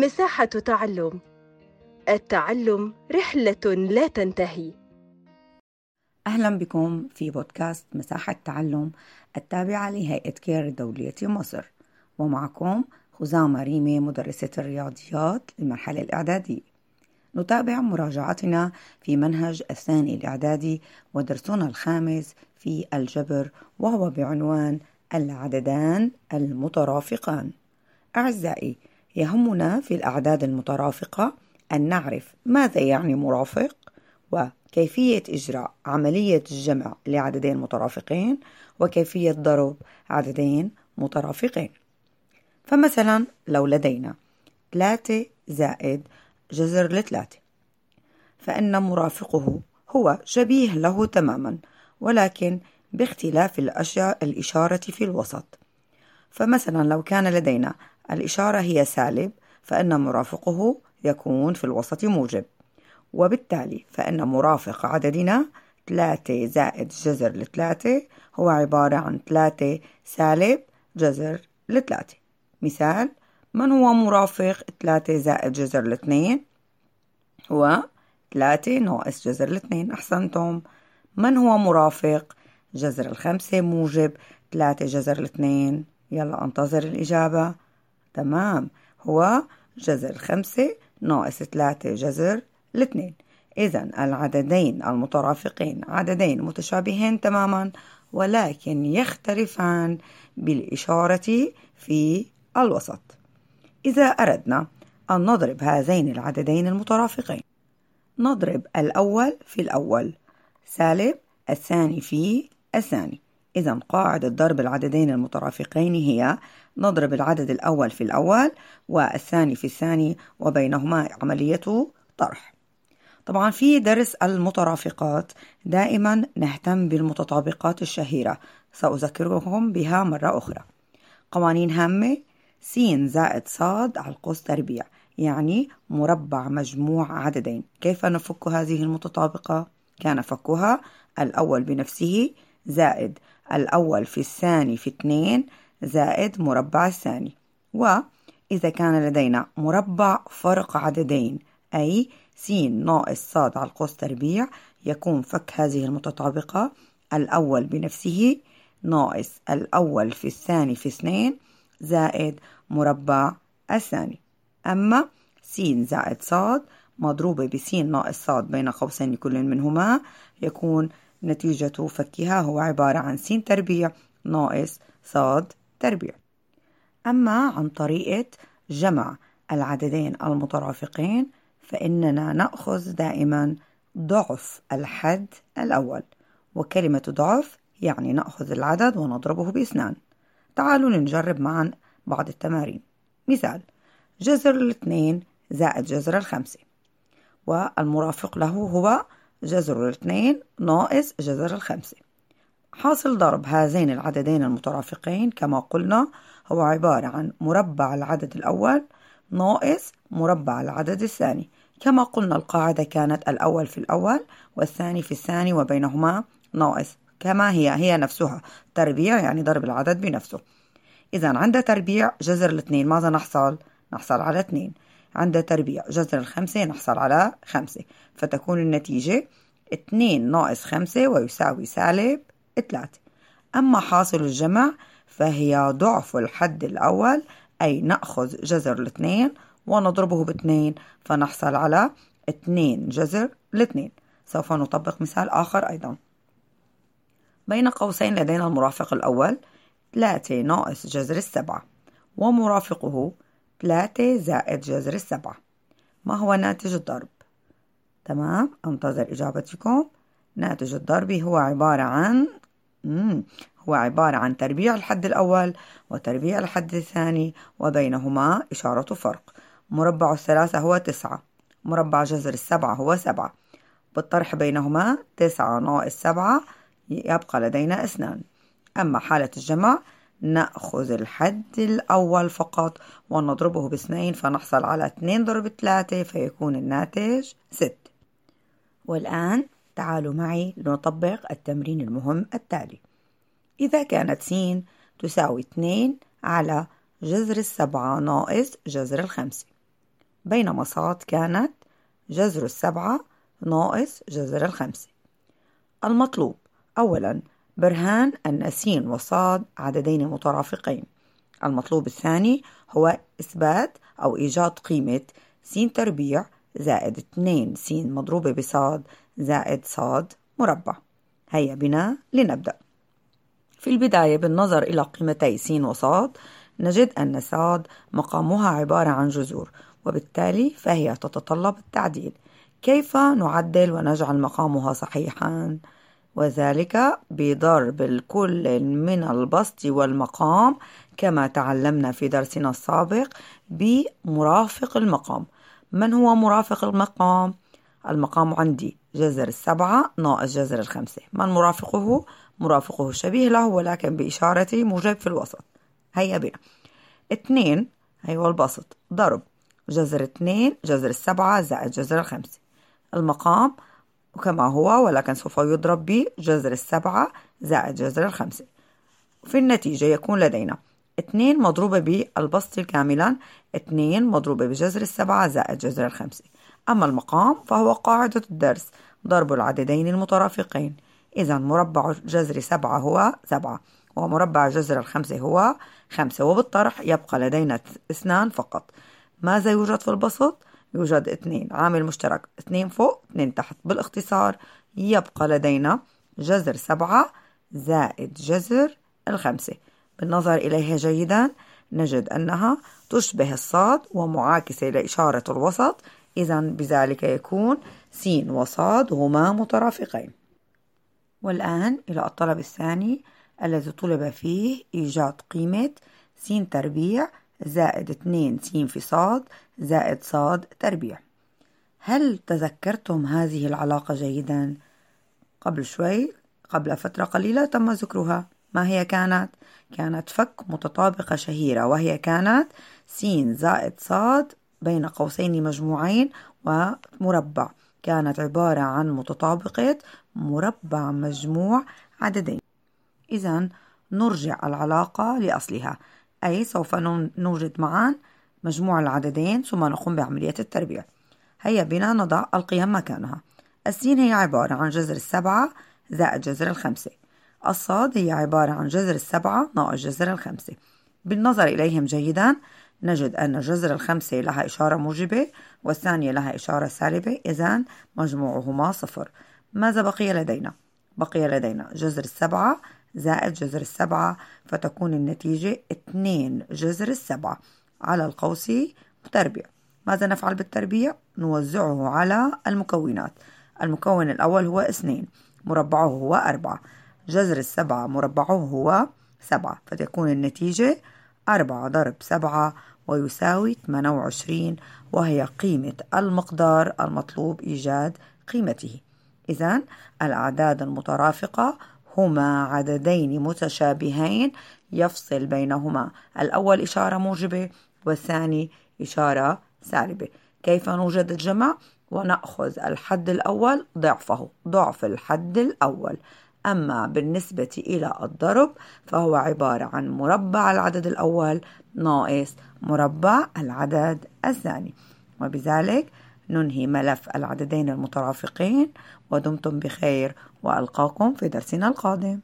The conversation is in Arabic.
مساحة تعلم. التعلم رحلة لا تنتهي. أهلا بكم في بودكاست مساحة تعلم التابعة لهيئة كير الدولية مصر. ومعكم خزامة ريمي مدرسة الرياضيات للمرحلة الإعدادية. نتابع مراجعتنا في منهج الثاني الإعدادي ودرسنا الخامس في الجبر وهو بعنوان العددان المترافقان. أعزائي يهمنا في الأعداد المترافقة أن نعرف ماذا يعني مرافق وكيفية إجراء عملية الجمع لعددين مترافقين وكيفية ضرب عددين مترافقين. فمثلا لو لدينا 3 زائد جذر لثلاثة فإن مرافقه هو شبيه له تماما ولكن باختلاف الإشارة في الوسط. فمثلا لو كان لدينا الإشارة هي سالب فإن مرافقه يكون في الوسط موجب. وبالتالي فإن مرافق عددنا 3 زائد جذر لثلاثة هو عبارة عن 3 سالب جذر لثلاثة. مثال من هو مرافق 3 زائد جذر الاثنين هو 3 ناقص جذر الاثنين أحسنتم. من هو مرافق جذر الخمسة موجب 3 جذر الاثنين يلا انتظر الإجابة. تمام. هو جذر الخمسة ناقص 3 جذر الاثنين. إذا العددين المترافقين عددين متشابهين تماما ولكن يختلفان بالإشارة في الوسط. إذا أردنا أن نضرب هذين العددين المترافقين نضرب الأول في الأول سالب الثاني في الثاني. إذا قاعدة ضرب العددين المترافقين هي نضرب العدد الأول في الأول والثاني في الثاني وبينهما عملية طرح. طبعا في درس المترافقات دائما نهتم بالمتطابقات الشهيرة سأذكركم بها مرة أخرى. قوانين هامة س زائد ص على القوس تربيع يعني مربع مجموع عددين. كيف نفك هذه المتطابقة؟ كان فكها الأول بنفسه زائد الأول في الثاني في اثنين زائد مربع الثاني. وإذا كان لدينا مربع فرق عددين أي س ناقص ص على القوس تربيع يكون فك هذه المتطابقة. الأول بنفسه ناقص الأول في الثاني في اثنين زائد مربع الثاني. أما س زائد ص مضروبة بس ناقص ص بين قوسين كل منهما يكون نتيجة فكها هو عبارة عن س تربيع ناقص ص تربيع. أما عن طريقة جمع العددين المترافقين فإننا نأخذ دائما ضعف الحد الأول. وكلمة ضعف يعني نأخذ العدد ونضربه بإثنان. تعالوا نجرب معا بعض التمارين. مثال جذر الاثنين زائد جذر الخمسة. والمرافق له هو جذر الاثنين ناقص جذر الخمسة. حاصل ضرب هذين العددين المترافقين كما قلنا هو عبارة عن مربع العدد الأول ناقص مربع العدد الثاني. كما قلنا القاعدة كانت الأول في الأول والثاني في الثاني وبينهما ناقص كما هي هي نفسها. تربيع يعني ضرب العدد بنفسه. إذا عند تربيع جذر الاثنين ماذا نحصل؟ نحصل على اثنين. عند تربيع جذر الخمسة نحصل على خمسة. فتكون النتيجة اثنين ناقص خمسة ويساوي سالب ثلاثة. أما حاصل الجمع فهي ضعف الحد الأول أي نأخذ جذر الاثنين ونضربه باثنين فنحصل على اثنين جذر الاثنين. سوف نطبق مثال آخر أيضا. بين قوسين لدينا المرافق الأول 3 ناقص جذر السبعة ومرافقه 3 زائد جذر السبعة ما هو ناتج الضرب؟ تمام انتظر إجابتكم ناتج الضرب هو عبارة عن مم. هو عبارة عن تربيع الحد الأول وتربيع الحد الثاني وبينهما إشارة فرق مربع الثلاثة هو تسعة مربع جذر السبعة هو سبعة بالطرح بينهما تسعة ناقص سبعة يبقى لدينا اثنان أما حالة الجمع نأخذ الحد الأول فقط ونضربه باثنين فنحصل على اثنين ضرب ثلاثة فيكون الناتج ست. والآن تعالوا معي لنطبق التمرين المهم التالي. إذا كانت س تساوي 2 على جذر السبعة ناقص جذر الخمسة. بينما صاد كانت جذر السبعة ناقص جذر الخمسة. المطلوب أولا برهان أن س وصاد عددين مترافقين. المطلوب الثاني هو إثبات أو إيجاد قيمة س تربيع زائد 2 س مضروبة بصاد زائد صاد مربع. هيا بنا لنبدأ. في البداية بالنظر إلى قيمتي س وصاد نجد أن صاد مقامها عبارة عن جذور وبالتالي فهي تتطلب التعديل. كيف نعدل ونجعل مقامها صحيحا؟ وذلك بضرب الكل من البسط والمقام كما تعلمنا في درسنا السابق بمرافق المقام. من هو مرافق المقام؟ المقام عندي جذر السبعة ناقص جذر الخمسة. من مرافقه؟ مرافقه شبيه له ولكن بإشارة موجب في الوسط. هيا بنا. اثنين هو البسط. ضرب جذر اثنين جذر السبعة زائد جذر الخمسة. المقام كما هو ولكن سوف يضرب بجذر السبعة زائد جذر الخمسة. في النتيجة يكون لدينا اثنين مضروبة بالبسط كاملا اثنين مضروبة بجذر السبعة زائد جذر الخمسة. أما المقام فهو قاعدة الدرس ضرب العددين المترافقين. إذا مربع جذر سبعة هو سبعة ومربع جذر الخمسة هو خمسة وبالطرح يبقى لدينا اثنان فقط. ماذا يوجد في البسط؟ يوجد اثنين عامل مشترك اثنين فوق اثنين تحت. بالاختصار يبقى لدينا جذر سبعة زائد جذر الخمسة. بالنظر إليها جيدا نجد أنها تشبه الصاد ومعاكسة لإشارة الوسط. إذا بذلك يكون س وصاد هما مترافقين. والآن إلى الطلب الثاني الذي طلب فيه إيجاد قيمة س تربيع زائد 2 س في صاد زائد صاد تربيع. هل تذكرتم هذه العلاقة جيدا؟ قبل شوي قبل فترة قليلة تم ذكرها. ما هي كانت؟ كانت فك متطابقة شهيرة وهي كانت س زائد صاد بين قوسين مجموعين ومربع. كانت عبارة عن متطابقة مربع مجموع عددين. إذا نرجع العلاقة لأصلها. أي سوف نوجد معا مجموع العددين ثم نقوم بعملية التربيع. هيا بنا نضع القيم مكانها. السين هي عبارة عن جذر السبعة زائد جذر الخمسة. الصاد هي عبارة عن جذر السبعة ناقص جذر الخمسة. بالنظر إليهم جيدا نجد أن جذر الخمسة لها إشارة موجبة والثانية لها إشارة سالبة إذا مجموعهما صفر. ماذا بقي لدينا؟ بقي لدينا جذر السبعة زائد جذر السبعة فتكون النتيجة 2 جذر السبعة. على القوس تربيع ماذا نفعل بالتربيع؟ نوزعه على المكونات. المكون الأول هو 2 مربعه هو 4 جذر السبعة مربعه هو 7 فتكون النتيجة 4 ضرب 7 ويساوي 28 وهي قيمة المقدار المطلوب إيجاد قيمته. إذا الأعداد المترافقة هما عددين متشابهين يفصل بينهما. الأول إشارة موجبة والثاني إشارة سالبة. كيف نوجد الجمع؟ ونأخذ الحد الأول ضعفه ضعف الحد الأول. أما بالنسبة إلى الضرب فهو عبارة عن مربع العدد الأول ناقص مربع العدد الثاني. وبذلك ننهي ملف العددين المترافقين ودمتم بخير. وألقاكم في درسنا القادم.